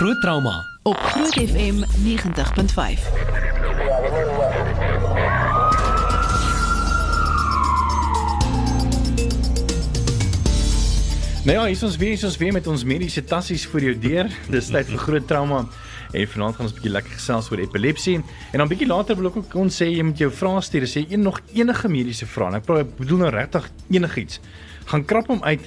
Groot trauma op Groot FM 90.5. Nou ja, hier is ons weer, hier is ons weer met ons mediese tassies vir jou deur. Dis tyd vir groot trauma. En vanaand gaan ons 'n bietjie lekker gesels oor epilepsie. En dan bietjie later wil ek ook ons sê jy moet jou vrae stuur. Jy een nog enige mediese vrae, praat ek bedoel nou regtig enigiets, gaan krap hom uit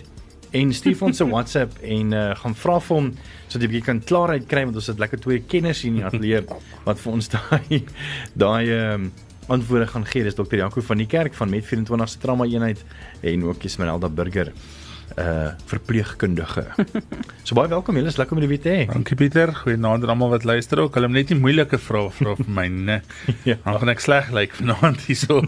en stuur ons 'n WhatsApp en uh, gaan vra vir hom sodat jy kan klaarheid kry want ons het lekker twee kenners hier in die ateljee wat vir ons daai daai ehm antwoorde gaan gee. Dis dokter Janko van die kerk van Met 24 se trauma eenheid en ook Esmeralda Burger uh verpleegkundige. So baie welkom julle, is lekker om julle weer te hê. Dankie Pieter, goeienaand aan almal wat luister ook. Hulle moet net nie moeilike vrae vra vir my nie. Ja. Dan gaan ek sleg lyk like vanaand hierso.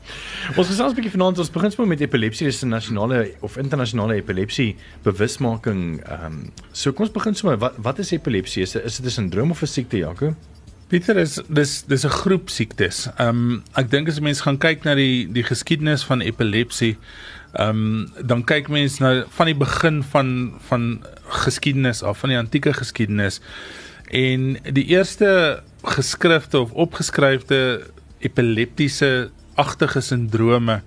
Ons gesels 'n bietjie vanaand, ons begin sommer met epilepsie, dis 'n nasionale of internasionale epilepsie bewusmaking. Ehm um, so kom ons begin sommer, wat wat is epilepsie? Is is dit 'n sindroom of 'n siekte, Jaco? Pieter is dis dis 'n groep siektes. Ehm um, ek dink as mense gaan kyk na die die geskiedenis van epilepsie, ehm um, dan kyk mense na van die begin van van geskiedenis af, van die antieke geskiedenis. En die eerste geskrifte of opgeskryfde epileptiese agtige sindrome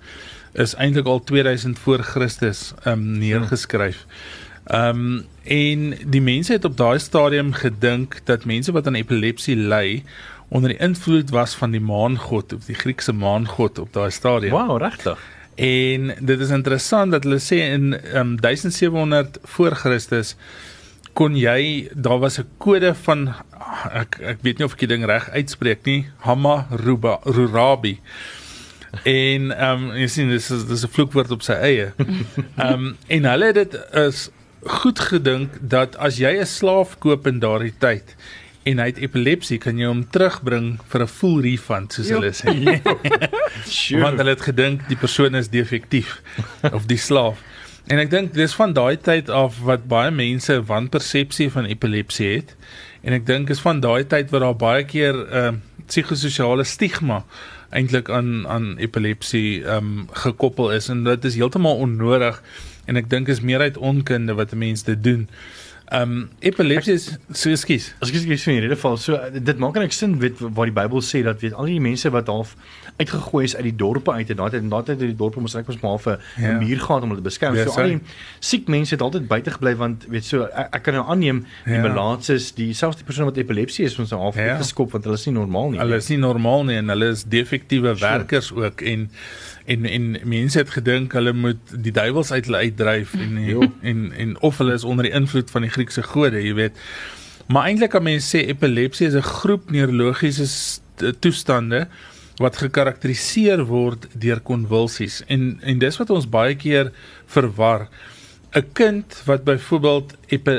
is eintlik al 2000 voor Christus ehm um, neergeskryf. Ehm um, en die mense het op daai stadium gedink dat mense wat aan epilepsie ly onder die invloed was van die maangod of die Griekse maangod op daai stadium. Wow, regtig. En dit is interessant dat hulle sê in um, 1700 voor Christus kon jy daar was 'n kode van ek ek weet nie of ek die ding reg uitspreek nie Hammurabi Rurabi en ehm um, jy sien dis is dis 'n vloekwoord op sy eie. Ehm um, en hulle het dit is goed gedink dat as jy 'n slaaf koop in daardie tyd en hy het epilepsie kan jy hom terugbring vir 'n full refund soos hulle sê. Sure. Want hulle het gedink die persoon is defektief of die slaaf. En ek dink dis van daai tyd af wat baie mense wanpersepsie van epilepsie het. En ek dink is van daai tyd wat daar baie keer 'n uh, psigososiale stigma eintlik aan aan epilepsie ehm um, gekoppel is en dit is heeltemal onnodig en ek dink is meer uit onkunde wat mense dit doen. Ehm um, epilepsie is so ekskuus. As ek sê in hierdie geval, so dit maak net sin weet wat die Bybel sê dat weet al die mense wat half uitgegooi is uit die dorpe uit en daai tyd en daai tyd het die dorpe mos net mos maar half 'n Ja. muur gehad om hulle te beskerm. Ja, so al sorry. die siek mense het altyd buite gebly want weet so ek, ek kan nou aanneem die Ja. melaatses, die selfs die persone wat epilepsie is, ons nou half Ja. geskop want hulle is nie normaal nie. Hulle is nie normaal nie en hulle is defektiewe werkers ook en en en mense het gedink hulle moet die duiwels uit hulle uitdryf en Jo. en en of hulle is onder die invloed van die Griekse gode, jy weet. Maar eintlik kan mense sê epilepsie is 'n groep neurologiese st- toestande wat gekarakteriseer word deur konvulsies en en dis wat ons baie keer verwar. 'n Kind wat byvoorbeeld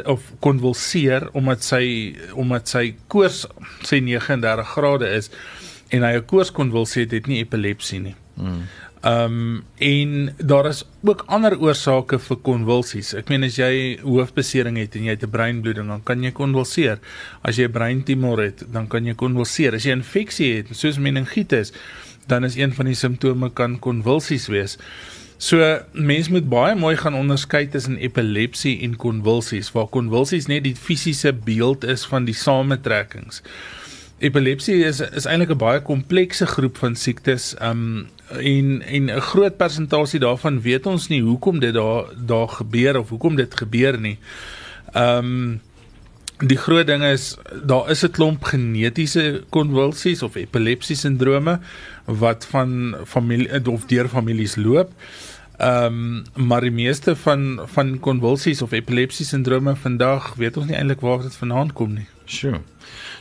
of konvulseer omdat sy omdat sy koors sê 39 grade is en hy 'n koorskonvulsie het, het nie epilepsie nie. Ehm um, en daar is ook ander oorsake vir konvulsies. Ek meen as jy hoofbesering het en jy het 'n breinbloeding, dan kan jy konvulseer. As jy 'n breintumor het, dan kan jy konvulseer. As jy 'n infeksie het, soos meningitis, dan is een van die simptome kan konvulsies wees. So mense moet baie mooi gaan onderskei tussen epilepsie en konvulsies, waar konvulsies net die fisiese beeld is van die samentrekkings. Epilepsie is is eintlik 'n baie komplekse groep van siektes. Um en en 'n groot persentasie daarvan weet ons nie hoekom dit daar daar gebeur of hoekom dit gebeur nie. Um die groot ding is daar is 'n klomp genetiese konvulsies of epilepsie sindrome wat van familie of deur families loop. Ehm um, maar die meeste van van konvulsies of epilepsie sindrome vandag weet ons nie eintlik waar dit vandaan kom nie. Sure.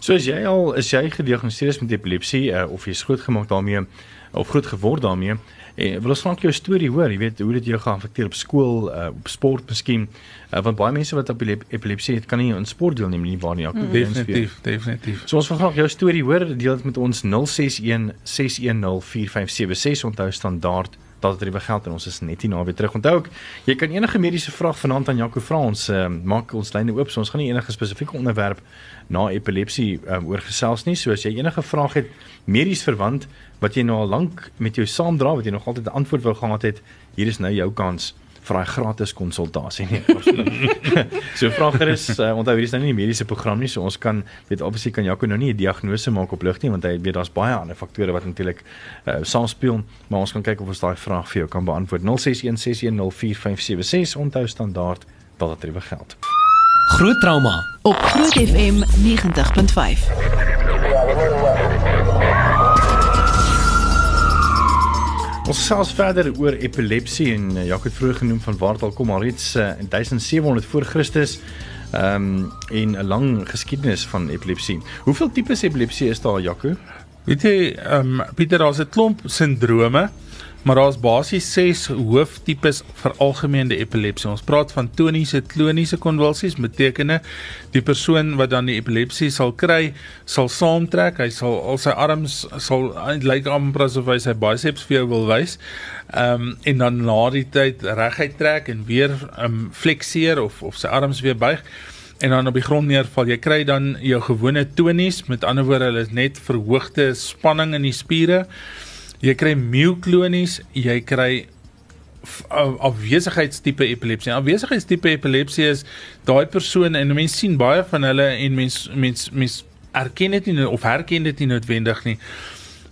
So as jy al is jy gediagnoseer met epilepsie uh, of jy's grootgemaak daarmee of groot geword daarmee, en wil ons graag jou storie hoor, jy weet hoe dit jou geaffekteer op skool, uh, op sport miskien, uh, want baie mense wat epilep epilepsie het kan nie aan sport deelneem nie waar nie. Mm. Definitief, definitief. So ons wil graag jou storie hoor, deel dit met ons 061 610 4576 onthou standaard dat dit geld en ons is net hier naby terug. Onthou ook, jy kan enige mediese vraag vanaand aan Jaco vra. Ons uh, maak ons lyne oop. So ons gaan nie enige spesifieke onderwerp na epilepsie um, oorgesels nie. So as jy enige vraag het medies verwant wat jy nou al lank met jou saamdra wat jy nog altyd 'n antwoord wou gehad het, hier is nou jou kans vir daai gratis konsultasie nie. so vra gerus, uh, onthou hierdie is nou nie 'n mediese program nie, so ons kan weet obviously kan Jaco nou nie 'n diagnose maak op lug nie want hy weet daar's baie ander faktore wat natuurlik uh, saamspeel, maar ons kan kyk of ons daai vraag vir jou kan beantwoord. 0616104576 onthou standaard wat dit tref geld. Groot trauma op Groot FM 90.5. Ons gesels verder oor epilepsie en uh, Jacques het vroeër genoem van waar dit al kom al reeds uh, in 1700 voor Christus ehm um, en 'n lang geskiedenis van epilepsie. Hoeveel tipes epilepsie is daar Jacques? Weet jy, ehm um, Pieter, daar's 'n klomp sindrome maar daar's basies 6 hooftipes vir algemene epilepsie. Ons praat van toniese kloniese konvulsies, beteken die persoon wat dan die epilepsie sal kry, sal saamtrek, hy sal al sy arms sal lyk amper asof hy sy biceps vir jou wil wys. Ehm um, en dan na die tyd reguit trek en weer ehm um, flekseer of of sy arms weer buig en dan op die grond neerval. Jy kry dan jou gewone tonies, met ander woorde, hulle is net verhoogde spanning in die spiere. Jy kry myoklonies, jy kry afwesigheidstipe epilepsie. Afwesigheidstipe epilepsie is daai persoon en mense sien baie van hulle en mense mense mense erken dit nie of herken dit nie noodwendig nie.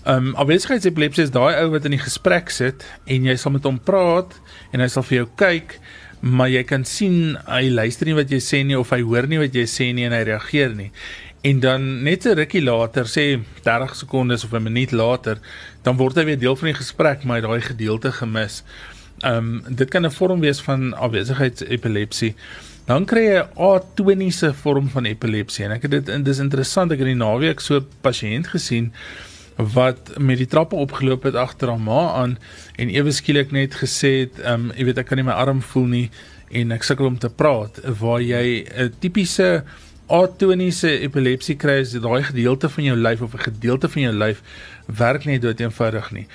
Um afwesigheidsepilepsie is daai ou wat in die gesprek sit en jy sal met hom praat en hy sal vir jou kyk, maar jy kan sien hy luister nie wat jy sê nie of hy hoor nie wat jy sê nie en hy reageer nie. En dan net 'n rukkie later, sê 30 sekondes of 'n minuut later, dan word hy weer deel van die gesprek, maar hy daai gedeelte gemis. Ehm um, dit kan 'n vorm wees van afwesigheidsepilepsie. Dan kry jy 'n atoniese vorm van epilepsie en ek het dit en dis interessant ek het die naweek so 'n pasiënt gesien wat met die trappe opgeloop het agter haar ma aan en ewe skielik net gesê het ehm um, jy weet ek kan nie my arm voel nie en ek sukkel om te praat waar jy 'n tipiese atoniese epilepsie kry is daai gedeelte van jou lyf of 'n gedeelte van jou lyf werk nie dood eenvoudig nie.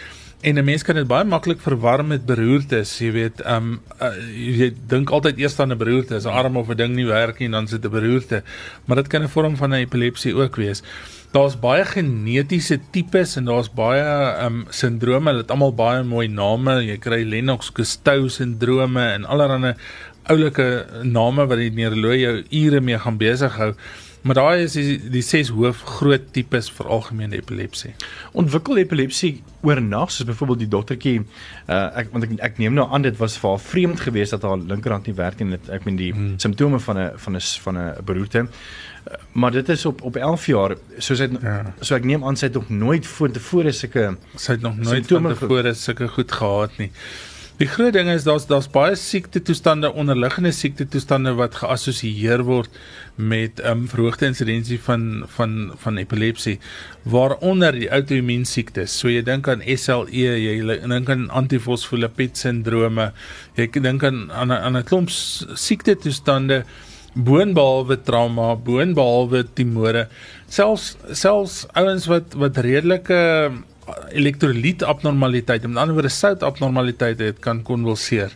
En 'n mens kan dit baie maklik verwar met beroertes, jy weet, ehm um, uh, jy dink altyd eers aan 'n beroerte, as 'n arm of 'n ding nie werk nie, dan sit 'n beroerte. Maar dit kan 'n vorm van 'n epilepsie ook wees. Daar's baie genetiese tipes en daar's baie ehm um, sindrome, hulle het almal baie mooi name. Jy kry Lennox-Gastaut sindrome en allerlei oulike name wat die neuroloog jou ure mee gaan besig hou. Maar daai is die, die ses hoof groot tipes vir algemene epilepsie. Ontwikkel epilepsie oornag, soos byvoorbeeld die dogtertjie, uh, ek want ek, ek neem nou aan dit was vir haar vreemd geweest dat haar linkerhand nie werk nie. Ek meen die hmm. simptome van 'n van 'n van 'n beroerte. Uh, maar dit is op op 11 jaar, soos hy ja. so ek neem aan sy het nog nooit voortevore sulke sy het nog nooit voortevore sulke goed gehad nie. Die groot ding is daar's daar's baie siekte toestande, onderliggende siekte toestande wat geassosieer word met 'n um, ehm, verhoogde insidensie van van van epilepsie waaronder die outoimmuun siektes. So jy dink aan SLE, jy dink aan antifosfolipid sindrome, jy dink aan aan 'n aan 'n klomp siekte toestande boonbehalwe trauma, boonbehalwe timore, selfs selfs ouens wat wat redelike elektrolyt abnormaliteit, met ander woorde sout abnormaliteit het kan konvulseer.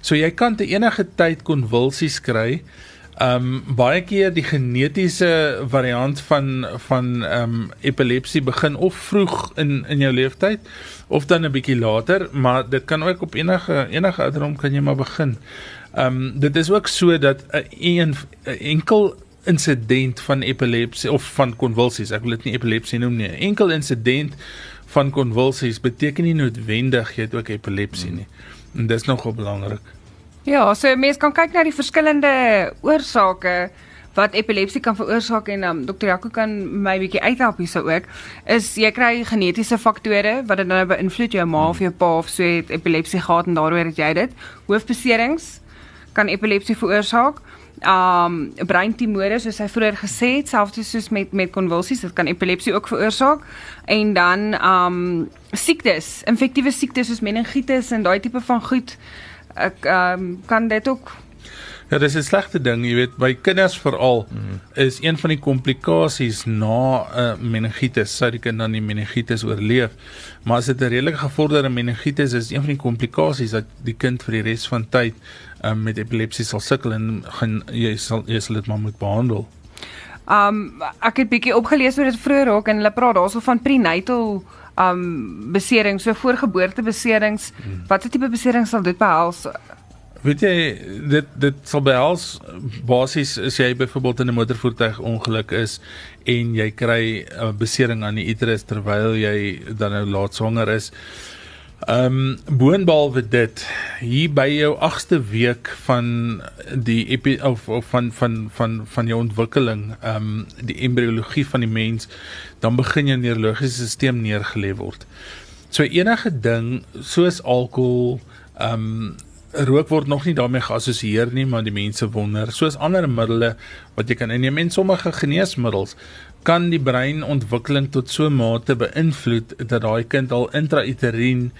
So jy kan te enige tyd konvulsies kry. Um baie keer die genetiese variant van van um epilepsie begin of vroeg in in jou lewenstyd of dan 'n bietjie later, maar dit kan ook op enige enige ouderdom kan jy maar begin. Um dit is ook so dat 'n een, een enkel insident van epilepsie of van konvulsies, ek wil dit nie epilepsie noem nie, enkel insident van konvulsies beteken nie noodwendig jy het ook epilepsie nie. En dis nogal belangrik. Ja, so mense kan kyk na die verskillende oorsake wat epilepsie kan veroorsaak en um, dokter Jaco kan my bietjie uithelp hierso ook is jy kry genetiese faktore wat dit nou beïnvloed. Jou ma of jou pa of so het epilepsie gehad en daaroor het jy dit. Hoofbeserings kan epilepsie veroorsaak um breintumore soos hy vroeër gesê het selfs soos met met konvulsies dit kan epilepsie ook veroorsaak en dan um siektes infektiewe siektes soos meningitis en daai tipe van goed ek um kan dit ook Ja, dis 'n slegte ding, jy weet, by kinders veral mm. is een van die komplikasies na 'n uh, meningitis, sou die kind dan die meningitis oorleef. Maar as dit 'n redelik gevorderde meningitis is, een van die komplikasies dat die kind vir die res van tyd um, met epilepsie sal sukkel en gaan jy sal jy sal dit maar moet behandel. Um ek het bietjie opgelees oor dit vroeër ook en hulle praat daarso van prenatal um beserings, so voorgeboorte beserings. Hmm. Watter tipe beserings sal dit behels? Weet jy dit dit sal behels basies as jy byvoorbeeld in 'n motorvoertuig ongeluk is en jy kry 'n uh, besering aan die uterus terwyl jy dan nou laat swanger is. Ehm um, boonbehalwe dit hier by jou 8ste week van die epi, of, of van van van van jou ontwikkeling, ehm um, die embriologie van die mens, dan begin jou neurologiese stelsel neergelê word. So enige ding soos alkohol, ehm um, rook word nog nie daarmee geassosieer nie, maar die mense wonder, soos ander middele wat jy kan inneem sommige geneesmiddels kan die breinontwikkeling tot so 'n mate beïnvloed dat daai kind al intrauterien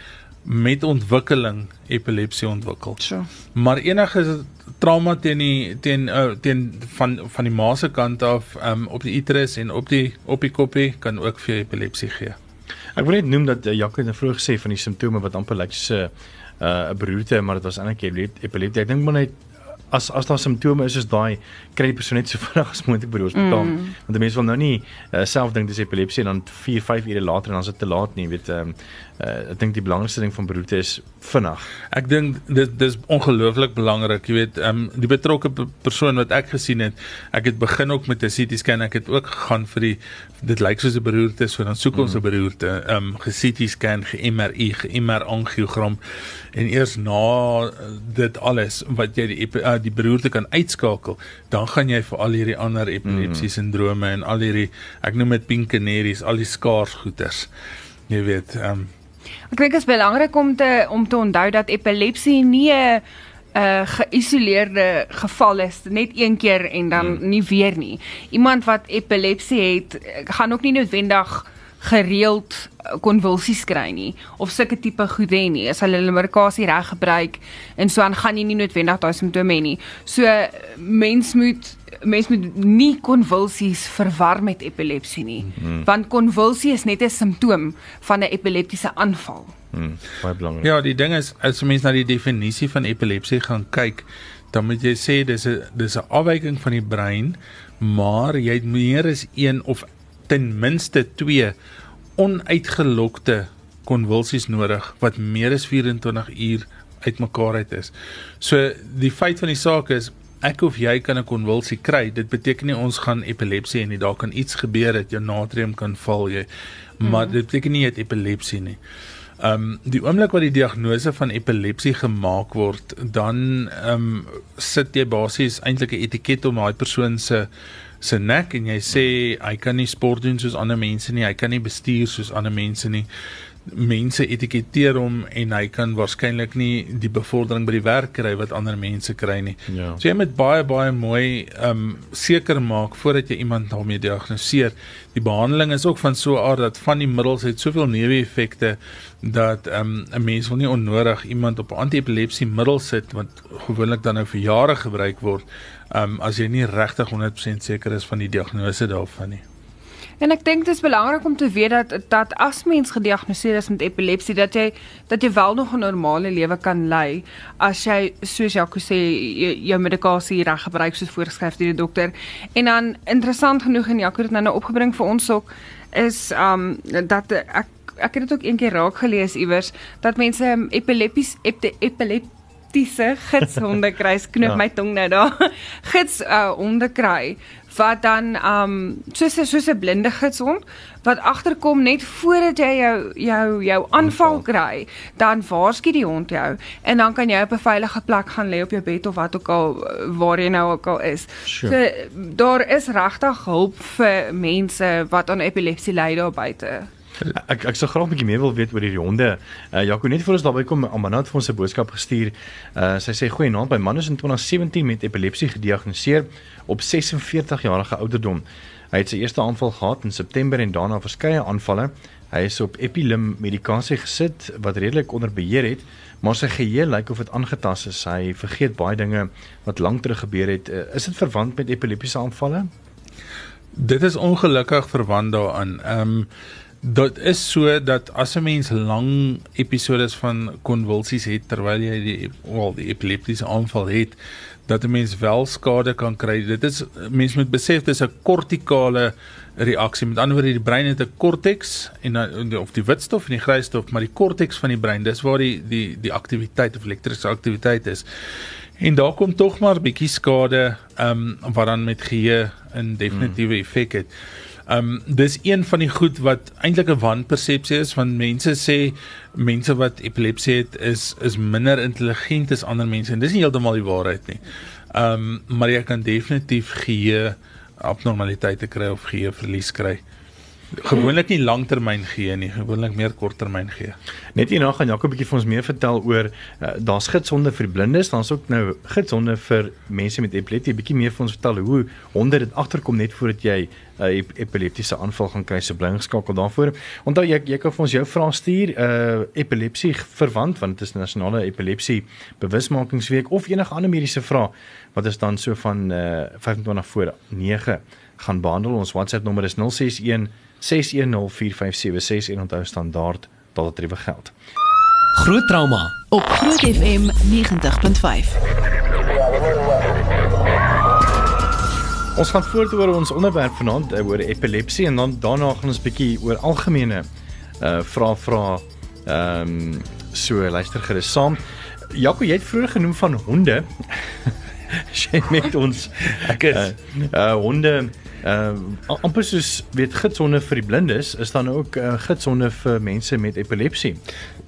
met ontwikkeling epilepsie ontwikkel. So. Maar enige trauma teen die teen uh, teen van van die ma se kant af um, op die uterus en op die op die koppie kan ook vir epilepsie gee. Ek wil net noem dat uh, Jacques het nou vroeër gesê van die simptome wat amper lyk soos 'n uh, 'n beroerte, maar dit was eintlik epilepsie. Ek dink maar net as as daar simptome is soos daai kry die persoon net so vinnig as moontlik by die hospitaal mm. want die mense wil nou nie uh, self dink dis epilepsie en dan 4 5 ure later en dan is dit te laat nie weet ehm um, uh, ek dink die belangrikste ding van beroerte is vinnig ek dink dit dis ongelooflik belangrik jy weet ehm um, die betrokke persoon wat ek gesien het ek het begin ook met 'n CT scan ek het ook gegaan vir die dit lyk soos 'n beroerte so dan soek ons 'n mm. beroerte ehm um, ge-CT scan ge-MRI ge-MR angiogram en eers na dit alles wat jy die uh, die beroerte kan uitskakel, dan gaan jy vir al hierdie ander epilepsie mm. sindrome en al hierdie ek noem dit pink canaries, al die skaarsgoeters. Jy weet, ehm um, Ek dink dit is belangrik om te om te onthou dat epilepsie nie 'n uh, geïsoleerde geval is net een keer en dan mm. nie weer nie. Iemand wat epilepsie het, gaan ook nie noodwendig gereeld konvulsies kry nie of sulke tipe goed hê nie as hulle hulle medikasie reg gebruik en so aan gaan jy nie noodwendig daai simptome hê nie. So mens moet mens moet nie konvulsies verwar met epilepsie nie mm -hmm. want konvulsie is net 'n simptoom van 'n epileptiese aanval. Mm, baie belangrik. Ja, die ding is as mens na die definisie van epilepsie gaan kyk, dan moet jy sê dis 'n dis 'n afwyking van die brein, maar jy het meer as een of ten minste 2 onuitgelokte konvulsies nodig wat meer as 24 uur uitmekaar uit is. So die feit van die saak is ek of jy kan 'n konvulsie kry. Dit beteken nie ons gaan epilepsie hê nie. Daar kan iets gebeur dat jou natrium kan val jy. Maar mm. dit beteken nie jy het epilepsie nie. Ehm um, die oomblik wat die diagnose van epilepsie gemaak word, dan ehm um, sit jy basies eintlik 'n etiket om daai persoon se se nek en jy sê hy kan nie sport doen soos ander mense nie, hy kan nie bestuur soos ander mense nie. Mense etiketeer hom en hy kan waarskynlik nie die bevordering by die werk kry wat ander mense kry nie. Ja. So jy moet baie baie mooi ehm um, seker maak voordat jy iemand daarmee diagnoseer. Die behandeling is ook van so 'n aard dat van die middels het soveel neeweffekte dat ehm, 'n um, mens wil nie onnodig iemand op anti-epilepsie middels sit wat gewoonlik dan nou vir jare gebruik word um, as jy nie regtig 100% seker is van die diagnose daarvan nie. En ek dink dit is belangrik om te weet dat dat as mens gediagnoseer is met epilepsie dat jy dat jy wel nog 'n normale lewe kan lei as jy soos Jaco sê jou medikasie reg gebruik soos voorgeskryf deur die dokter. En dan interessant genoeg en Jaco het nou nou opgebring vir ons ook is um dat ek ek het dit ook eendag raak gelees iewers dat mense epilepties epilepsie praktiese gidshonde kry, knoop ja. my tong nou daar. Gids uh honde kry wat dan um soos soos 'n blinde gidshond wat agterkom net voordat jy jou jou jou aanval kry, dan waarsku die hond jou en dan kan jy op 'n veilige plek gaan lê op jou bed of wat ook al waar jy nou ook al is. Sure. So daar is regtig hulp vir mense wat aan epilepsie ly daar buite. Ek ek sou graag 'n bietjie meer wil weet oor hierdie honde. Uh Jaco net voor ons daarby kom, Amanda het vir ons 'n boodskap gestuur. Uh sy sê goeie naam by man is in 2017 met epilepsie gediagnoseer op 46 jarige ouderdom. Hy het sy eerste aanval gehad in September en daarna verskeie aanvalle. Hy is op Epilim medikasie gesit wat redelik onder beheer het, maar sy geheue lyk of dit aangetast is. Hy vergeet baie dinge wat lank terug gebeur het. Uh, is dit verwant met epileptiese aanvalle? Dit is ongelukkig verwant daaraan. Ehm um, Dit is so dat as 'n mens lang episodes van konvulsies het terwyl jy die wel die epileptiese aanval het, dat 'n mens wel skade kan kry. Dit is mens moet besef dis 'n kortikale reaksie. Met ander woorde die brein het 'n korteks en dan of die witstof en die grysstof, maar die korteks van die brein, dis waar die die die aktiwiteit of elektriese aktiwiteit is. En daar kom tog maar bietjie skade ehm um, wat dan met geheue 'n definitiewe effek het. Ehm um, dis een van die goed wat eintlik 'n wanpersepsie is want mense sê mense wat epilepsie het is is minder intelligent as ander mense en dis nie heeltemal die waarheid nie. Ehm um, maar jy kan definitief geheue abnormaliteite kry of geheue verlies kry. Gewoonlik nie langtermyn gee nie, gewoonlik meer korttermyn gee. Net hierna gaan Jakob 'n bietjie vir ons meer vertel oor uh, daar's gidshonde vir blindes, dan's ook nou gidshonde vir mense met epilepsie. 'n Bietjie meer vir ons vertel hoe honde dit agterkom net voordat jy 'n uh, ep epileptiese aanval gaan kry se bling skakel daarvoor. Onthou jy jy kan vir ons jou vrae stuur uh epilepsie verwant want dit is nasionale epilepsie bewusmakingsweek of enige ander mediese vrae wat is dan so van uh 25 voor 9 gaan behandel. Ons WhatsApp nommer is 061 6104576 en onthou standaard rewe geld. Groot trauma op Groot FM 90.5. Ons gaan voort oor ons onderwerp vanaand oor epilepsie en dan daarna gaan ons bietjie oor algemene uh vra vra ehm um, so luister gerus saam. Jaco, jy het vroeër genoem van honde. Sy met ons ek is uh, uh honde uh amper soos weet gidshonde vir die blindes is dan ook uh, gidshonde vir mense met epilepsie.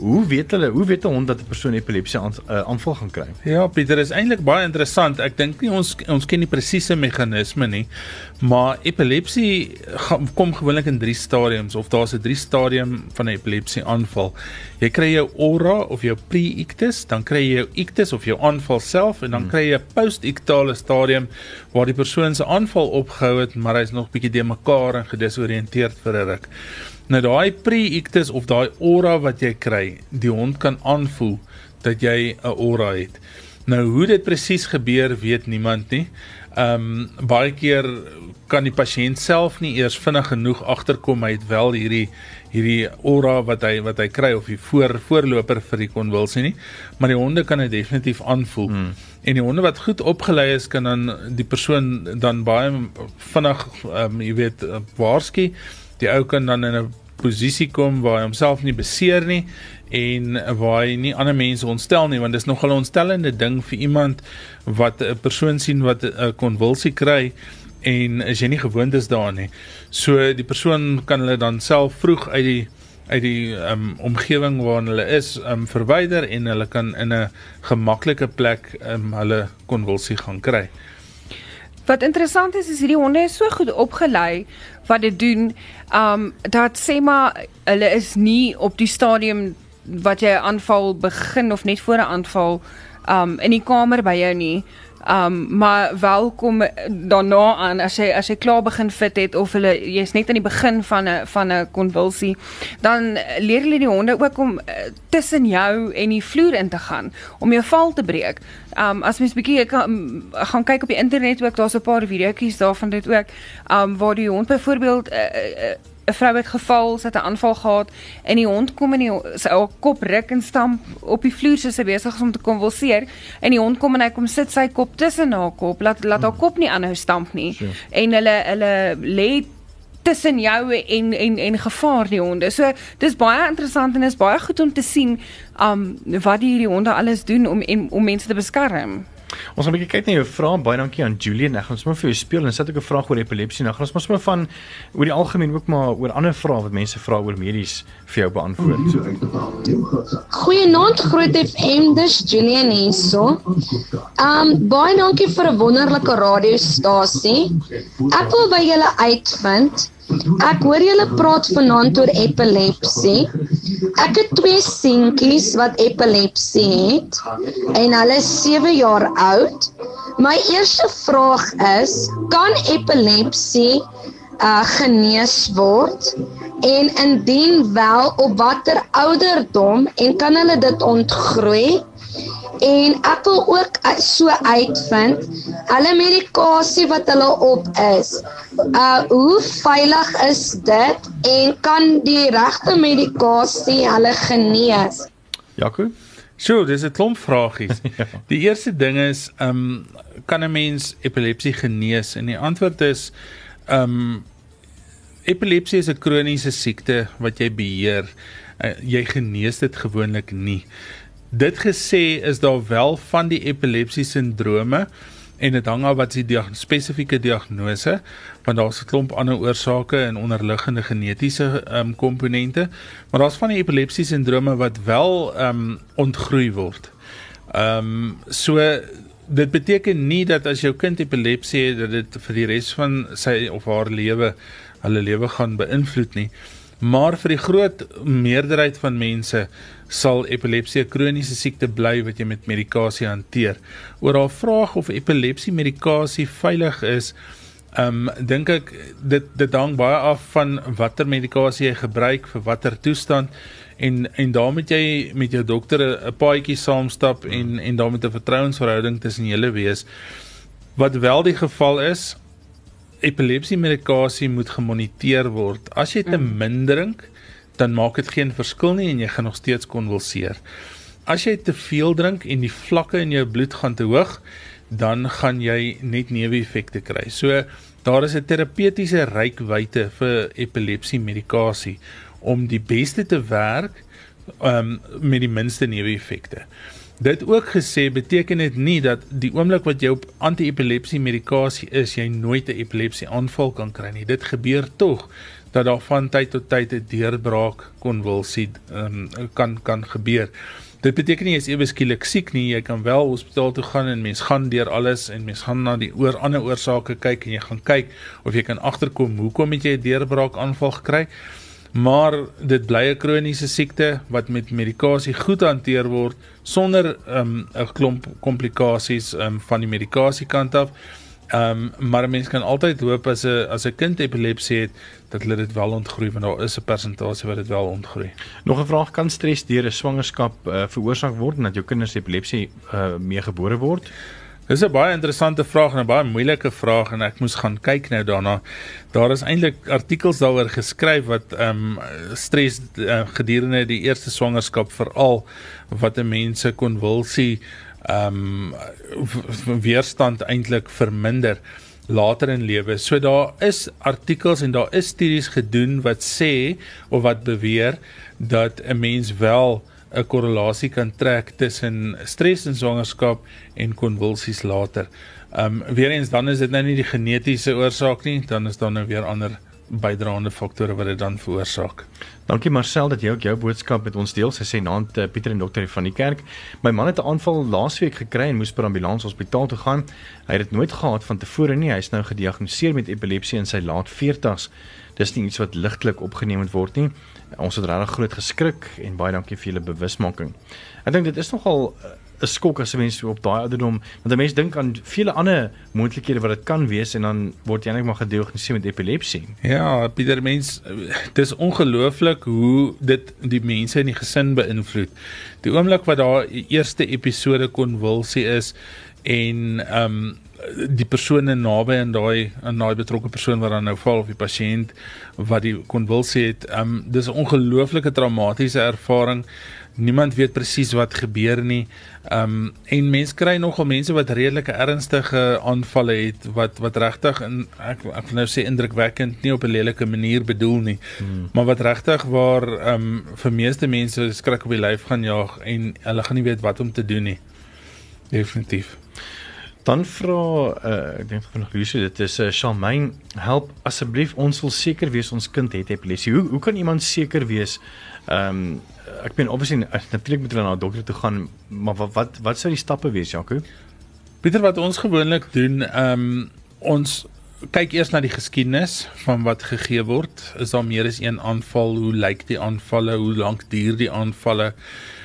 Hoe weet hulle hoe weet 'n hond dat 'n persoon epilepsie aan, uh, aanval gaan kry? Ja, Pieter, is eintlik baie interessant. Ek dink nie ons ons ken die presiese meganisme nie, maar epilepsie kom gewoonlik in 3 stadiums of daar's 'n 3 stadium van 'n epilepsie aanval. Jy kry jou aura of jou pre-ictus, dan kry jy jou ictus of jou aanval self en dan hmm. kry jy 'n post-ictale stadium waar die persoon se aanval opgehou het maar hy's nog bietjie de mekaar en gedesoriënteerd vir 'n ruk. Nou daai pre-ictus of daai aura wat jy kry, die hond kan aanvoel dat jy 'n aura het. Nou hoe dit presies gebeur, weet niemand nie. Ehm um, baie keer kan die pasiënt self nie eers vinnig genoeg agterkom hy het wel hierdie hierdie aura wat hy wat hy kry of die voor voorloper vir die konvulsie nie, maar die honde kan dit definitief aanvoel. Hmm. En die honde wat goed opgelei is kan dan die persoon dan baie vinnig ehm um, jy weet waarsku. Die ou kan dan in 'n posisie kom waar hy homself nie beseer nie en waar hy nie ander mense ontstel nie want dis nogal 'n ontstellende ding vir iemand wat 'n persoon sien wat 'n konvulsie kry en as jy nie gewoond is daaraan nie. So die persoon kan hulle dan self vroeg uit die uit die um, omgewing waarin hulle is um, verwyder en hulle kan in 'n gemaklike plek um, hulle konvulsie gaan kry. Wat interessant is is hierdie honde is so goed opgelei wat dit doen, um dat sê maar hulle is nie op die stadium wat jy aanval begin of net voor 'n aanval um in die kamer by jou nie. Um maar welkom daarna aan as jy as jy klaar begin fit het of hulle jy's net aan die begin van 'n van 'n konvulsie, dan leer hulle die honde ook om uh, tussen jou en die vloer in te gaan om jou val te breek. Um as mens bietjie kan um, gaan kyk op die internet ook, daar's 'n paar videoetjies daarvan dit ook. Um waar die hond byvoorbeeld uh, uh, 'n vrou het geval, sy het 'n aanval gehad en die hond kom in die sy kop ruk en stamp op die vloer soos hy besig is om te konvulseer en die hond kom en hy kom sit sy kop tussen haar kop, laat laat haar kop nie aanhou stamp nie. Sure. En hulle hulle lê tussen jou en en en gevaar die honde. So dis baie interessant en is baie goed om te sien um wat die hierdie honde alles doen om en, om mense te beskerm. Ons gaan 'n bietjie kyk na jou vrae. Baie dankie aan Julian. Ek gaan sommer vir jou speel en sit ook 'n vraag oor epilepsie. Nou gaan ons maar sommer van oor die algemeen ook maar oor ander vrae wat mense vra oor medies vir jou beantwoord. Goeienaand Groot FM, dis Julian hierso. Um baie dankie vir 'n wonderlike radiostasie. Ek wil by julle uitvind Ek hoor julle praat vanaand oor epilepsie. Ek het twee seentjies wat epilepsie het en hulle is 7 jaar oud. My eerste vraag is, kan epilepsie uh genees word? En indien wel, op watter ouderdom en kan hulle dit ontgroei? En ek wil ook so uitvind hulle medikasie wat hulle op is. Uh hoe veilig is dit en kan die regte medikasie hulle genees? Jaco Sjoe, dis 'n klomp vragies. ja. Die eerste ding is, ehm um, kan 'n mens epilepsie genees? En die antwoord is ehm um, epilepsie is 'n kroniese siekte wat jy beheer. Uh, jy genees dit gewoonlik nie. Dit gesê is daar wel van die epilepsie sindrome en dit hang af wat die diag spesifieke diagnose want daar's 'n klomp ander oorsake en onderliggende genetiese ehm um, komponente maar daar's van die epilepsie sindrome wat wel ehm um, ontgroei word. Ehm um, so dit beteken nie dat as jou kind epilepsie het dat dit vir die res van sy of haar lewe hulle lewe gaan beïnvloed nie. Maar vir die groot meerderheid van mense sal epilepsie 'n kroniese siekte bly wat jy met medikasie hanteer. Oor haar vraag of epilepsie medikasie veilig is, ehm um, dink ek dit dit hang baie af van watter medikasie jy gebruik vir watter toestand en en daarmee moet jy met jou dokter 'n paadjie saamstap en en daarmee 'n vertrouensverhouding tussen julle wees. Wat wel die geval is, epilepsie medikasie moet gemoniteer word. As jy te mm. min drink, dan maak dit geen verskil nie en jy gaan nog steeds konvulseer. As jy te veel drink en die vlakke in jou bloed gaan te hoog, dan gaan jy net neeweffekte kry. So daar is 'n terapeutiese rykwyte vir epilepsie medikasie om die beste te werk um, met die minste neeweffekte. Dit ook gesê beteken dit nie dat die oomblik wat jy op anti-epilepsie medikasie is, jy nooit 'n epilepsie aanval kan kry nie. Dit gebeur tog dat daar van tyd tot tyd 'n deurbraak konvulsie um, kan kan gebeur. Dit beteken nie jy is ewe skielik siek nie, jy kan wel hospitaal toe gaan en mens gaan deur alles en mens gaan na die oor ander oorsake kyk en jy gaan kyk of jy kan agterkom hoekom het jy 'n deurbraak aanval gekry maar dit bly 'n kroniese siekte wat met medikasie goed hanteer word sonder ehm, 'n um, klomp komplikasies um, van die medikasie kant af. Ehm um, maar 'n mens kan altyd hoop as 'n as 'n kind epilepsie het dat hulle dit wel ontgroei want daar is 'n persentasie wat dit wel ontgroei. Nog 'n vraag kan stres deur 'n swangerskap uh, veroorsaak word en dat jou kinders epilepsie uh, meegebore word? Dis 'n baie interessante vraag en 'n baie moeilike vraag en ek moes gaan kyk nou daarna. Daar is eintlik artikels daaroor geskryf wat ehm um, stres uh, gedurende die eerste swangerskap veral wat 'n mens se konvulsie ehm um, weerstand eintlik verminder later in lewe. So daar is artikels en daar is studies gedoen wat sê of wat beweer dat 'n mens wel 'n korrelasie kan trek tussen stres in swangerskap en konvulsies later. Um, weer eens dan is dit nou nie die genetiese oorsaak nie, dan is daar nou weer ander bydraende faktore wat dit dan veroorsaak. Dankie Marcel dat jy ook jou boodskap met ons deel. Sy sê naand uh, Pieter en dokter van die kerk. My man het 'n aanval laasweek gekry en moes per ambulans hospitaal toe gaan. Hy het dit nooit gehad van tevore nie. Hy is nou gediagnoseer met epilepsie in sy laat 40's. Dis nie iets wat ligtelik opgeneem word nie. Ons het regtig groot geskrik en baie dankie vir julle bewusmaking. Ek dink dit is nogal uh, 'n skok as 'n mens op daai ouderdom want 'n mens dink aan vele ander moontlikhede wat dit kan wees en dan word jy eintlik maar gediagnoseer met epilepsie. Ja, Pieter mens dis ongelooflik hoe dit die mense in die gesin beïnvloed. Die oomblik wat daar eerste episode konvulsie is en ehm um, die persone naby aan daai aan daai betrokke persoon wat dan nou val of die pasiënt wat die konvulsie het, ehm um, dis 'n ongelooflike traumatiese ervaring niemand weet presies wat gebeur nie. Ehm um, en mense kry nogal mense wat redelike ernstige aanvalle het wat wat regtig in ek ek wil nou sê indrukwekkend nie op 'n lelike manier bedoel nie. Hmm. Maar wat regtig waar ehm um, vir meeste mense skrik op die lyf gaan jaag en hulle gaan nie weet wat om te doen nie. Definitief. Dan vra uh, ek dink van Lucy dit is 'n uh, Charmaine help asseblief ons wil seker wees ons kind het epilepsie. Hoe hoe kan iemand seker wees ehm um, ek meen obviously natuurlik moet hulle na 'n dokter toe gaan, maar wat wat wat sou die stappe wees, Jaco? Pieter wat ons gewoonlik doen, ehm um, ons kyk eers na die geskiedenis van wat gegee word. Is daar meer as een aanval? Hoe lyk die aanvalle? Hoe lank duur die aanvalle?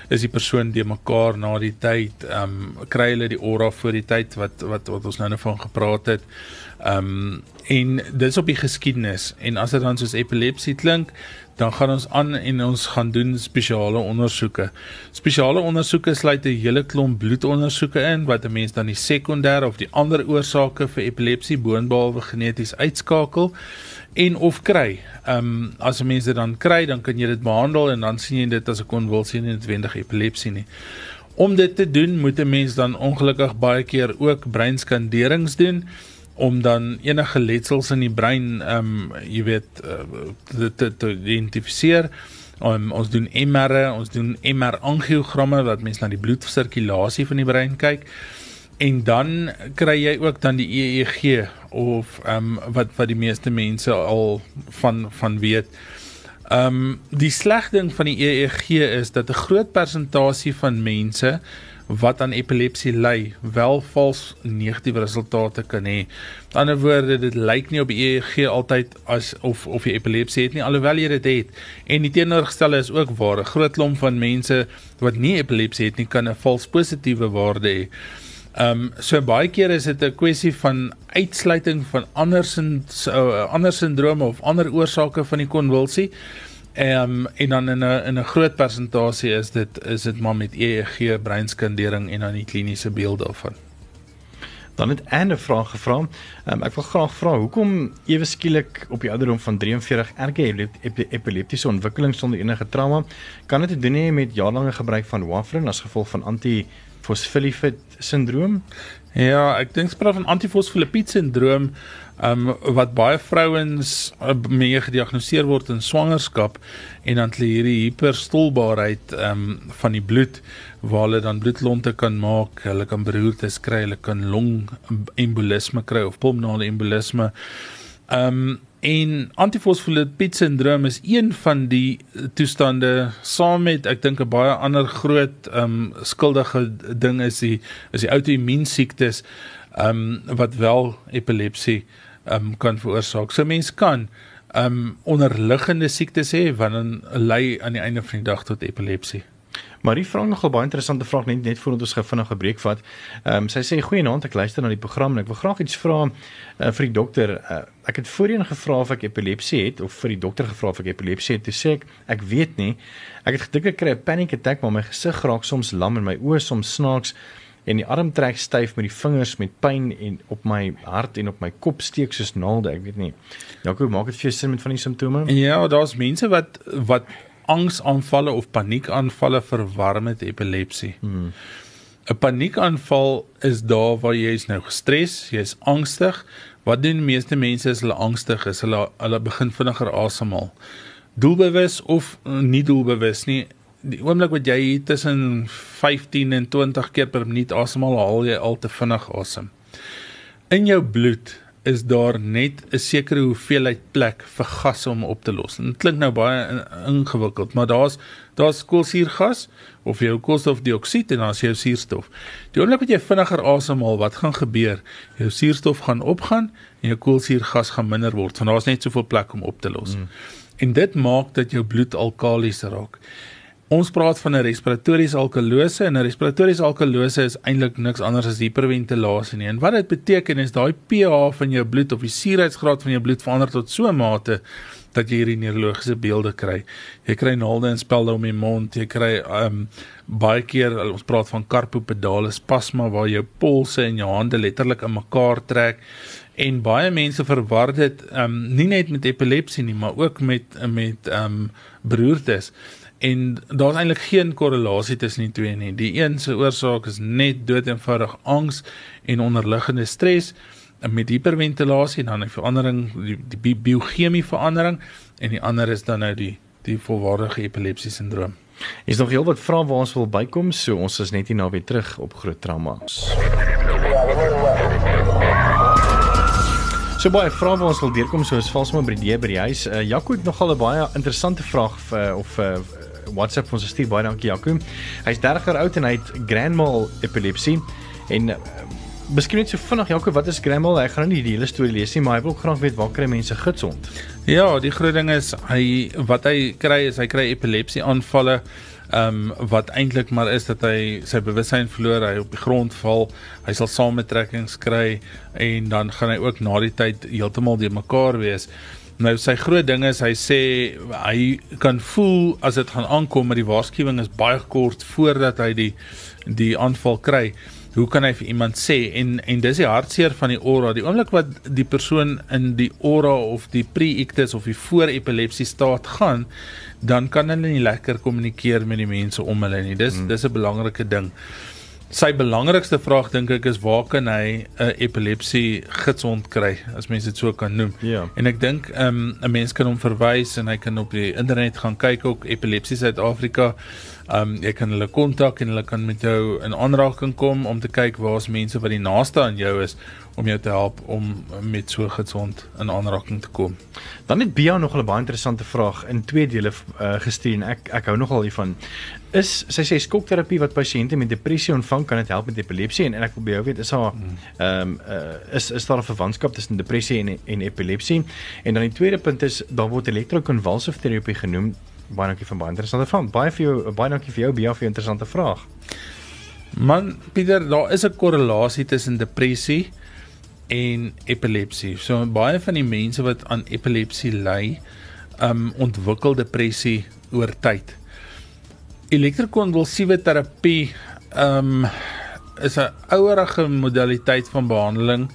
Is die persoon die mekaar na die tyd, ehm um, kry hulle die aura voor die tyd wat wat wat ons nou net van gepraat het. Ehm um, en dis op die geskiedenis en as dit dan soos epilepsie klink, dan gaan ons aan en ons gaan doen spesiale ondersoeke. Spesiale ondersoeke sluit 'n hele klomp bloedondersoeke in wat 'n mens dan die sekondêre of die ander oorsake vir epilepsie boonbehalwe geneties uitskakel en of kry. Ehm um, as 'n mens dit dan kry, dan kan jy dit behandel en dan sien jy dit as 'n konvulsie en noodwendig epilepsie nie. Om dit te doen, moet 'n mens dan ongelukkig baie keer ook breinskanderings doen om dan enige letsels in die brein ehm um, jy weet uh, te, te, te identifiseer. Um, ons doen MR, ons doen MR angiogramme wat mense na die bloedsirkulasie van die brein kyk. En dan kry jy ook dan die EEG of ehm um, wat wat die meeste mense al van van weet. Ehm um, die sleg ding van die EEG is dat 'n groot persentasie van mense wat aan epilepsie ly, wel vals negatiewe resultate kan hê. Met ander woorde, dit lyk nie op die EEG altyd as of of jy epilepsie het nie, alhoewel jy dit het. En die teenoorgestelde is ook waar. 'n Groot klomp van mense wat nie epilepsie het nie, kan 'n vals positiewe waarde hê. Ehm um, so baie keer is dit 'n kwessie van uitsluiting van ander sin uh, ander sindrome of ander oorsake van die konvulsie. Ehm um, en dan in 'n in 'n groot persentasie is dit is dit maar met EEG breinskandering en dan die kliniese beeld daarvan. Dan het Anne 'n vraag gevra. Um, ek wil graag vra hoekom ewe skielik op die ouderdom van 43 erge epileptiese ontwikkeling sonder enige trauma kan dit te doen hê met jaarlange gebruik van warfarin as gevolg van anti fosfolipid sindroom? Ja, ek dink spraak van antifosfolipid sindroom um, wat baie vrouens uh, mee gediagnoseer word in swangerskap en dan hulle hierdie hiperstolbaarheid um, van die bloed waar hulle dan bloedlonte kan maak, hulle kan beroertes kry, hulle kan longembolisme kry of pulmonale embolisme. Ehm um, En antifosfolipid sindroom is een van die toestande saam met ek dink 'n baie ander groot ehm um, skuldige ding is die is die outoimmuunsiektes ehm um, wat wel epilepsie ehm um, kan veroorsaak. So mense kan ehm um, onderliggende siektes hê wat dan lei aan die einde van die dag tot epilepsie. Marie vra nogal baie interessante vraag net net voordat ons vinnig 'n breek vat. Ehm um, sy sê goeienaand, ek luister na die program en ek wil graag iets vra uh, vir die dokter. Uh, ek het voorheen gevra of ek epilepsie het of vir die dokter gevra of ek epilepsie het. Toe sê ek ek weet nie. Ek het gedink ek kry 'n panic attack maar my gesig raak soms lam en my oë soms snaaks en die arm trek styf met die vingers met pyn en op my hart en op my kop steek soos naalde, ek weet nie. Jaco, maak dit vir jou sin met van die simptome? Ja, daar's mense wat wat angsaanvalle of paniekaanvalle verwar met epilepsie. Hmm. 'n Paniekaanval is daar waar jy is nou gestres, jy is angstig. Wat doen die meeste mense as hulle angstig is? Hulle hulle begin vinniger asemhaal. Doelbewus of nie doelbewus nie. Die oomblik wat jy tussen 15 en 20 keer per minuut asemhaal, haal jy al te vinnig asem. In jou bloed is daar net 'n sekere hoeveelheid plek vir gas om op te los. Dit klink nou baie ingewikkeld, maar daar's daar's koolsuurgas of jou koolstofdioksied en dan is jou suurstof. Die oomblik wat jy vinniger asemhaal, wat gaan gebeur? Jou suurstof gaan opgaan en jou koolsuurgas gaan minder word, want daar's net soveel plek om op te los. Mm. En dit maak dat jou bloed alkalies raak. Ons praat van 'n respiratoriese alkalose en 'n respiratoriese alkalose is eintlik niks anders as hiperventilasie nie. En wat dit beteken is daai pH van jou bloed of die suurheidsgraad van jou bloed verander tot so 'n mate dat jy hierdie neurologiese beelde kry. Jy kry naalde en spelde om die mond, jy kry um baie keer ons praat van carpopedale spasma waar jou polse en jou hande letterlik in mekaar trek. En baie mense verwar dit um nie net met epilepsie nie, maar ook met met um beroertes en daar's eintlik geen korrelasie tussen die twee nie. Die een se oorsaak is net doeteenvoudig angs en onderliggende stres met hiperventilasie en dan 'n verandering die, die biochemie verandering en die ander is dan nou die die volwaardige epilepsie sindroom. Is nog heelwat vrae waar ons wil bykom, so ons is net hier na weer terug op groot traumas. So baie vrae wat ons wil deurkom soos vals maar by die by die huis. Uh, Jaco het nogal 'n baie interessante vraag vir of uh, WhatsApp ons stuur baie dankie Jaco. Hy's 30 jaar oud en hy het grand mal epilepsie en uh, Miskien net so vinnig Jaco, wat is grand mal? Ek gaan nou nie die hele storie lees nie, maar hy wil graag weet waar kry mense gidsond? Ja, die groot ding is hy wat hy kry is hy kry epilepsie aanvalle. Ehm um, wat eintlik maar is dat hy sy bewussyn verloor, hy op die grond val, hy sal saamtrekkings kry en dan gaan hy ook na die tyd heeltemal de mekaar wees. Nou sy groot ding is hy sê hy kan voel as dit gaan aankom maar die waarskuwing is baie kort voordat hy die die aanval kry. hoe kan hy vir iemand sê en en dis die hartseer van die aura die oomblik wat die persoon in die aura of die pre-ictus of die voor-epilepsie staat gaan dan kan hulle nie lekker kommunikeer met die mense om hulle nie dis mm. dis 'n belangrike ding sy belangrikste vraag dink ek is waar kan hy 'n epilepsie gidsond kry as mens dit so kan noem. Ja. En ek dink ehm, 'n um, mens kan hom verwys en hy kan op die internet gaan kyk ook Epilepsie Suid-Afrika. Um, jy kan hulle kontak en hulle kan met jou in aanraking kom om te kyk waar's mense wat die naaste aan jou is om jou te help om met so gesond in aanraking te kom. Dan het Bia nog 'n baie interessante vraag in twee dele uh, gestuur en ek ek hou nogal hiervan. Is sy sê skokterapie wat pasiënte met depressie ontvang kan dit help met epilepsie en, en ek wil by jou weet is haar ehm um, uh, is is daar 'n verwantskap tussen depressie en en epilepsie? En dan die tweede punt is daar word elektrokonvulsive terapie genoem. Baie dankie vir baie interessante vraag. Baie vir jou baie dankie vir jou Bia vir jou interessante vraag. Man, Pieter, daar is 'n korrelasie tussen depressie en epilepsie. So baie van die mense wat aan epilepsie ly, um ontwikkel depressie oor tyd. Elektrokonvulsiewe terapie um is 'n ouerige modaliteit van behandeling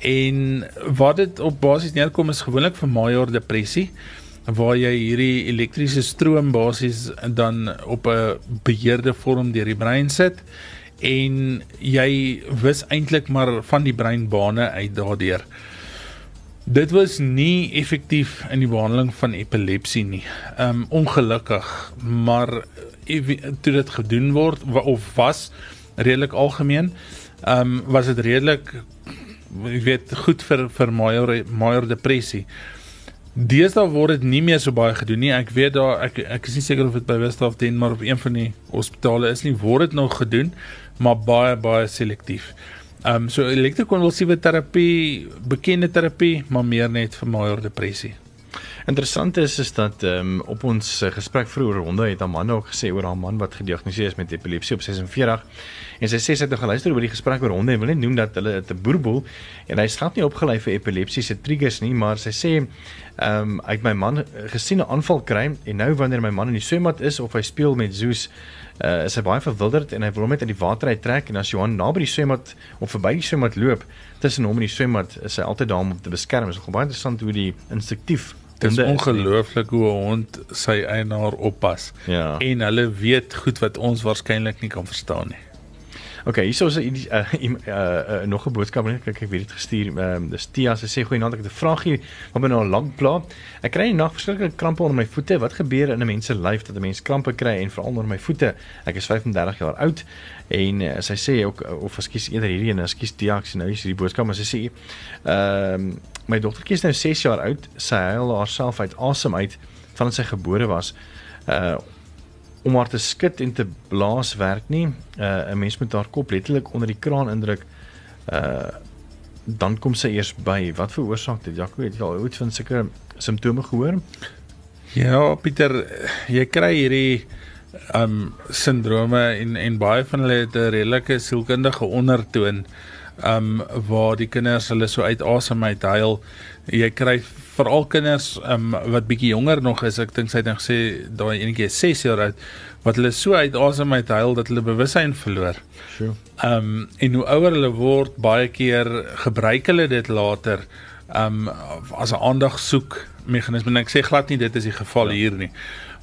en wat dit op basies neerkom is gewoonlik vir major depressie waar jy hierdie elektriese stroom basies dan op 'n beheerde vorm deur die brein sit en jy wis eintlik maar van die breinbane uit daardeur. Dit was nie effektief in die behandeling van epilepsie nie. Um ongelukkig, maar toe dit gedoen word of was redelik algemeen, um was dit redelik jy weet goed vir vir major major depressie. Deesdae word dit nie meer so baie gedoen nie. Ek weet daar ek ek is nie seker of dit by Westhof teen maar op een van die hospitale is nie word dit nog gedoen, maar baie baie selektief. Ehm um, so elektrokonvulsiewe terapie, bekende terapie, maar meer net vir major depressie. Interessant is is dat ehm um, op ons uh, gesprek vroeër ronde het Amanda ook gesê oor haar man wat gediagnoseer is met epilepsie op 46 en sy sê sy het nog geluister oor die gesprek oor honde en wil net noem dat hulle 'n boerboel en hy skat nie opgelei vir epilepsie se triggers nie, maar sy sê ehm um, ek my man gesien 'n aanval kry en nou wanneer my man in die swembad is of hy speel met Zeus uh, is hy baie verwilderd en hy wil hom net uit die water uittrek en as Johan naby die swembad of verby die swembad loop tussen hom en die swembad is hy altyd daar om te beskerm. Dit is baie interessant hoe die instinktief Dit is ongelooflik hoe 'n hond sy eienaar oppas. Ja. En hulle weet goed wat ons waarskynlik nie kan verstaan nie. OK, hierso is 'n uh, uh, uh, nog 'n boodskap net kyk ek weet dit gestuur. Ehm uh, dis Tia se sê goeienaand ek het 'n vraagie wat my nou al lank pla. Ek kry nag verskriklike krampe onder my voete. Wat gebeur in 'n mens se lyf dat 'n mens krampe kry en veral onder my voete? Ek is 35 jaar oud en uh, sy sê ook of ekskuus eerder hierdie en ekskuus Tia sien nou hierdie boodskap maar sy sê ehm uh, my dogtertjie is nou 6 jaar oud. Sy huil haarself uit asem uit vandat sy gebore was. Uh om haar te skud en te blaas werk nie. Uh 'n mens moet haar kop letterlik onder die kraan indruk. Uh dan kom sy eers by. Wat veroorsaak dit? Jaco, het jy al ooit van sulke simptome gehoor? Ja, Pieter, jy kry hierdie um sindrome en en baie van hulle het 'n redelike sielkundige ondertoon um waar die kinders hulle so uit asem uit huil. Jy kry veral kinders um wat bietjie jonger nog is. Ek dink sy het net gesê daai enetjie is 6 jaar oud wat hulle so uit asem uit huil dat hulle bewussyn verloor. Sure. Um en hoe ouer hulle word, baie keer gebruik hulle dit later um as 'n aandag soek meganisme. Ek sê glad nie dit is die geval ja. hier nie.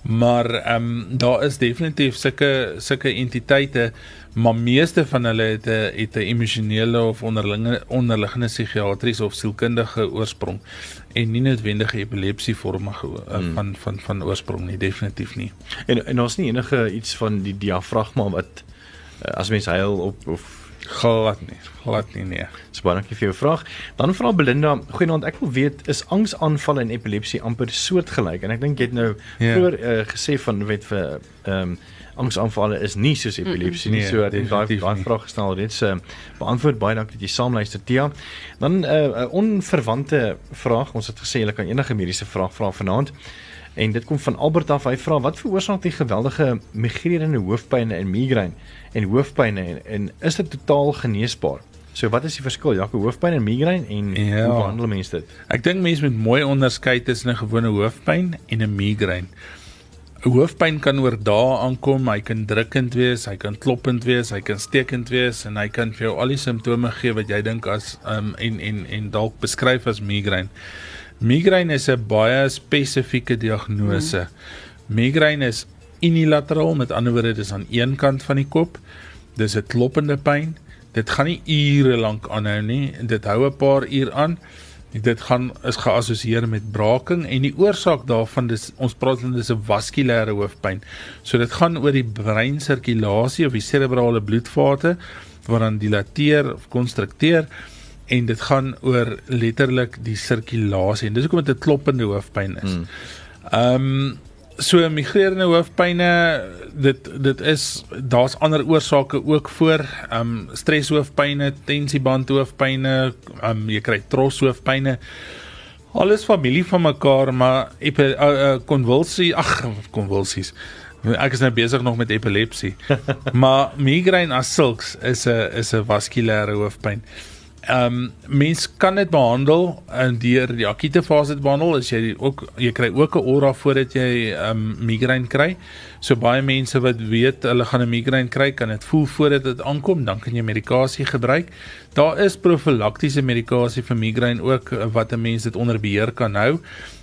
Maar ehm um, daar is definitief sulke sulke entiteite maar meeste van hulle het 'n het 'n emosionele of onderlinge onderliggende psigiatriese of sielkundige oorsprong en nie noodwendige epilepsie vorme uh, hmm. van van van oorsprong nie definitief nie. En en daar's nie enige iets van die diafragma wat uh, as mens huil op of glad nie, glad nie nee. Baie dankie vir jou vraag. Dan vra Belinda, goeienaand, ek wil weet is angsaanvalle en epilepsie amper soortgelyk en ek dink jy het nou ja. vroeër uh, gesê van weet vir ehm um, angsaanvalle is nie soos epilepsie nie. Nee, so ek daai daai vraag gestel reeds uh, beantwoord. Baie dankie dat jy saamluister Tia. Dan 'n uh, uh, onverwante vraag. Ons het gesê jy kan enige mediese vraag vra vanaand. En dit kom van Albert af. Hy vra wat veroorsaak die geweldige migrerende hoofpynne en migraine en hoofpynne en, en is dit totaal geneesbaar? So wat is die verskil? Ja, hoofpyn en migraine en ja. hoe behandel mense dit? Ek dink mense moet mooi onderskei tussen 'n gewone hoofpyn en 'n migraine Hoofpyn kan oor dae aankom, hy kan drukkend wees, hy kan kloppend wees, hy kan stekend wees en hy kan vir jou al die simptome gee wat jy dink as um en en en dalk beskryf as migraine. Migraine is 'n baie spesifieke diagnose. Hmm. Migraine is unilateraal, met ander woorde dis aan een kant van die kop. Dis 'n kloppende pyn. Dit gaan nie ure lank aanhou nie. Dit hou 'n paar uur aan. Dit gaan is geassosieer met braking en die oorsaak daarvan dis ons praat van dis 'n vaskulêre hoofpyn. So dit gaan oor die breinsirkulasie of die serebrale bloedvate wat dan dilateer of konstrukteer en dit gaan oor letterlik die sirkulasie en dis hoekom dit 'n kloppende hoofpyn is. Hmm. Ehm um, so migrerende hoofpyne dit dit is daar's ander oorsake ook voor ehm um, streshoofpyne, tensieband hoofpyne, ehm um, jy kry tros hoofpyne. Alles familie van mekaar, maar konvulsie, uh, uh, ag konvulsies. Ek is nou besig nog met epilepsie. maar migraine as sulks is 'n is 'n vaskulêre hoofpyn. Ehm um, mens kan dit behandel in deur die akute fase te behandel as jy ook jy kry ook 'n aura voordat jy ehm um, migraine kry. So baie mense wat weet hulle gaan 'n migraine kry, kan dit voel voordat dit aankom, dan kan jy medikasie gebruik. Daar is profylaktiese medikasie vir migraine ook wat 'n mens dit onder beheer kan hou.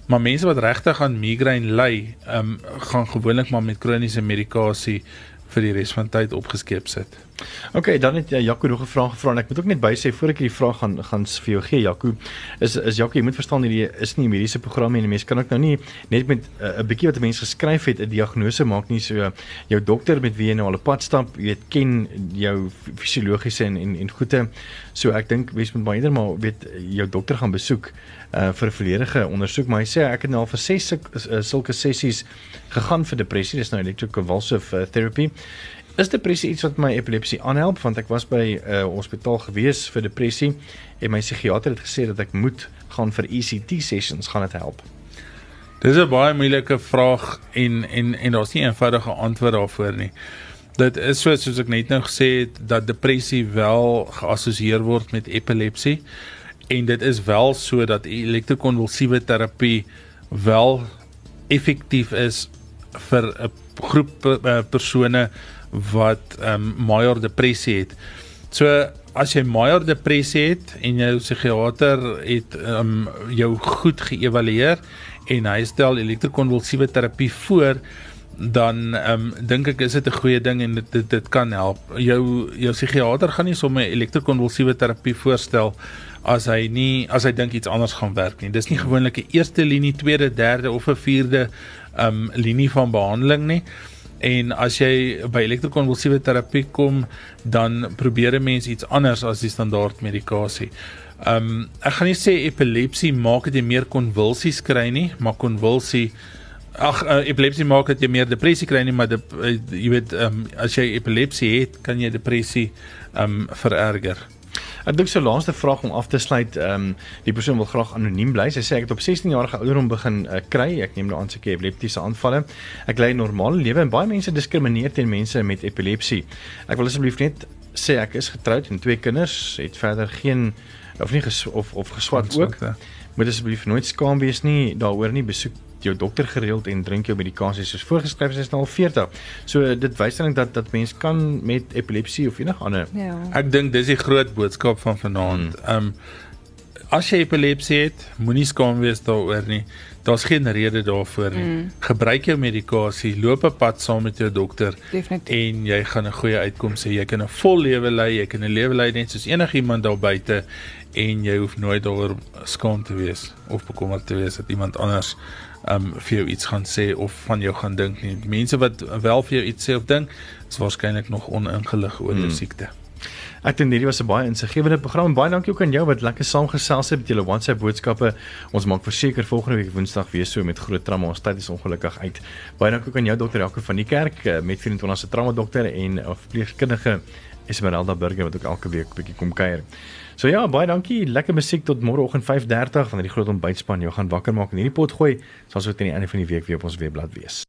Maar mense wat regtig aan migraine ly, ehm um, gaan gewoonlik maar met kroniese medikasie vir die res van tyd opgeskep sit. OK, dan het uh, Jaco nog 'n vraag gevra en ek moet ook net by sê voor ek hierdie vraag gaan gaan vir jou gee Jaco, is is Jaco, jy moet verstaan hierdie is nie 'n mediese program en mense kan ook nou nie net met eh, 'n uh, bietjie wat 'n mens geskryf het 'n diagnose maak nie so uh, jou dokter met wie jy nou al 'n pad stap, jy weet ken jou fisiologiese en en en goeie. So ek dink mens moet baie maar weet jou dokter gaan besoek uh vir 'n volledige ondersoek, maar hy sê ek het nou al vir 6 sulke sessies gegaan vir depressie, dis nou electroconvulsive uh, therapy. Is depressie iets wat my epilepsie aanhelp want ek was by 'n uh, hospitaal gewees vir depressie en my psigiatër het gesê dat ek moet gaan vir ECT sessions gaan dit help. Dis 'n baie moeilike vraag en en en daar's nie 'n eenvoudige antwoord daarvoor nie. Dit is so soos ek net nou gesê het dat depressie wel geassosieer word met epilepsie en dit is wel so dat elektrokonvulsiewe terapie wel effektief is vir 'n groep uh, persone wat ehm um, major depressie het. So as jy major depressie het en jou psigiater het ehm um, jou goed geëvalueer en hy stel elektrokonvulsiewe terapie voor dan ehm um, dink ek is dit 'n goeie ding en dit dit, dit kan help. Jou jou psigiater gaan nie sommer elektrokonvulsiewe terapie voorstel as hy nie as hy dink iets anders gaan werk nie. Dis nie gewoonlik 'n eerste linie, tweede, derde of 'n vierde ehm um, linie van behandeling nie. En as jy by elektrokonvulsiewe terapie kom, dan probeer 'n mens iets anders as die standaard medikasie. Um ek gaan nie sê epilepsie maak dit jy meer konvulsies kry nie, maar konvulsie ag uh, epilepsie maak dit jy meer depressie kry nie, maar de, uh, jy weet um as jy epilepsie het, kan jy depressie um vererger. Ek dink so laaste vraag om af te sluit, ehm um, die persoon wil graag anoniem bly. Sy sê ek het op 16 jarige ouderdom begin uh, kry. Ek neem nou aan sy epileptiese aanvalle. Ek lei 'n normale lewe en baie mense diskrimineer teen mense met epilepsie. Ek wil asseblief net sê ek is getroud en twee kinders, het verder geen of nie ges, of of geswat ook. Moet asseblief nooit skaam wees nie daaroor nie besoek jou dokter gereeld en drink jou medikasie soos voorgeskryf is nou al 40. So dit wys dan dat dat mens kan met epilepsie of enige ander. Ja. Ek dink dis die groot boodskap van vanaand. Hmm. Ehm um, as jy epilepsie het, moenie skaam wees daaroor nie. Daar's geen rede daarvoor nie. Mm. Gebruik jou medikasie, loop 'n pad saam met jou dokter Definitief. en jy gaan 'n goeie uitkoms hê. Jy kan 'n vol lewe lei, jy kan 'n lewe lei net soos enigiemand daar buite en jy hoef nooit daaroor skaam te wees of bekommerd te wees dat iemand anders um vir jou iets gaan sê of van jou gaan dink nie. Mense wat wel vir jou iets sê of dink, is waarskynlik nog oningelig oor jou hmm. siekte. Ek dink hierdie was 'n baie insiggewende program. Baie dankie ook aan jou wat lekker saamgesels het met julle WhatsApp boodskappe. Ons maak verseker volgende week Woensdag weer so met groot trauma. Ons tyd is ongelukkig uit. Baie dankie ook aan jou dokter Jaco van die kerk eh, met 24 se trauma dokter en eh, verpleegkundige Esmeralda Burger wat ook elke week bietjie kom kuier. So ja, baie dankie. Lekker musiek tot môreoggend 5:30 wanneer die groot ontbytspan jou gaan wakker maak en hierdie pot gooi. Sal so teen die einde van die week weer op ons webblad wees.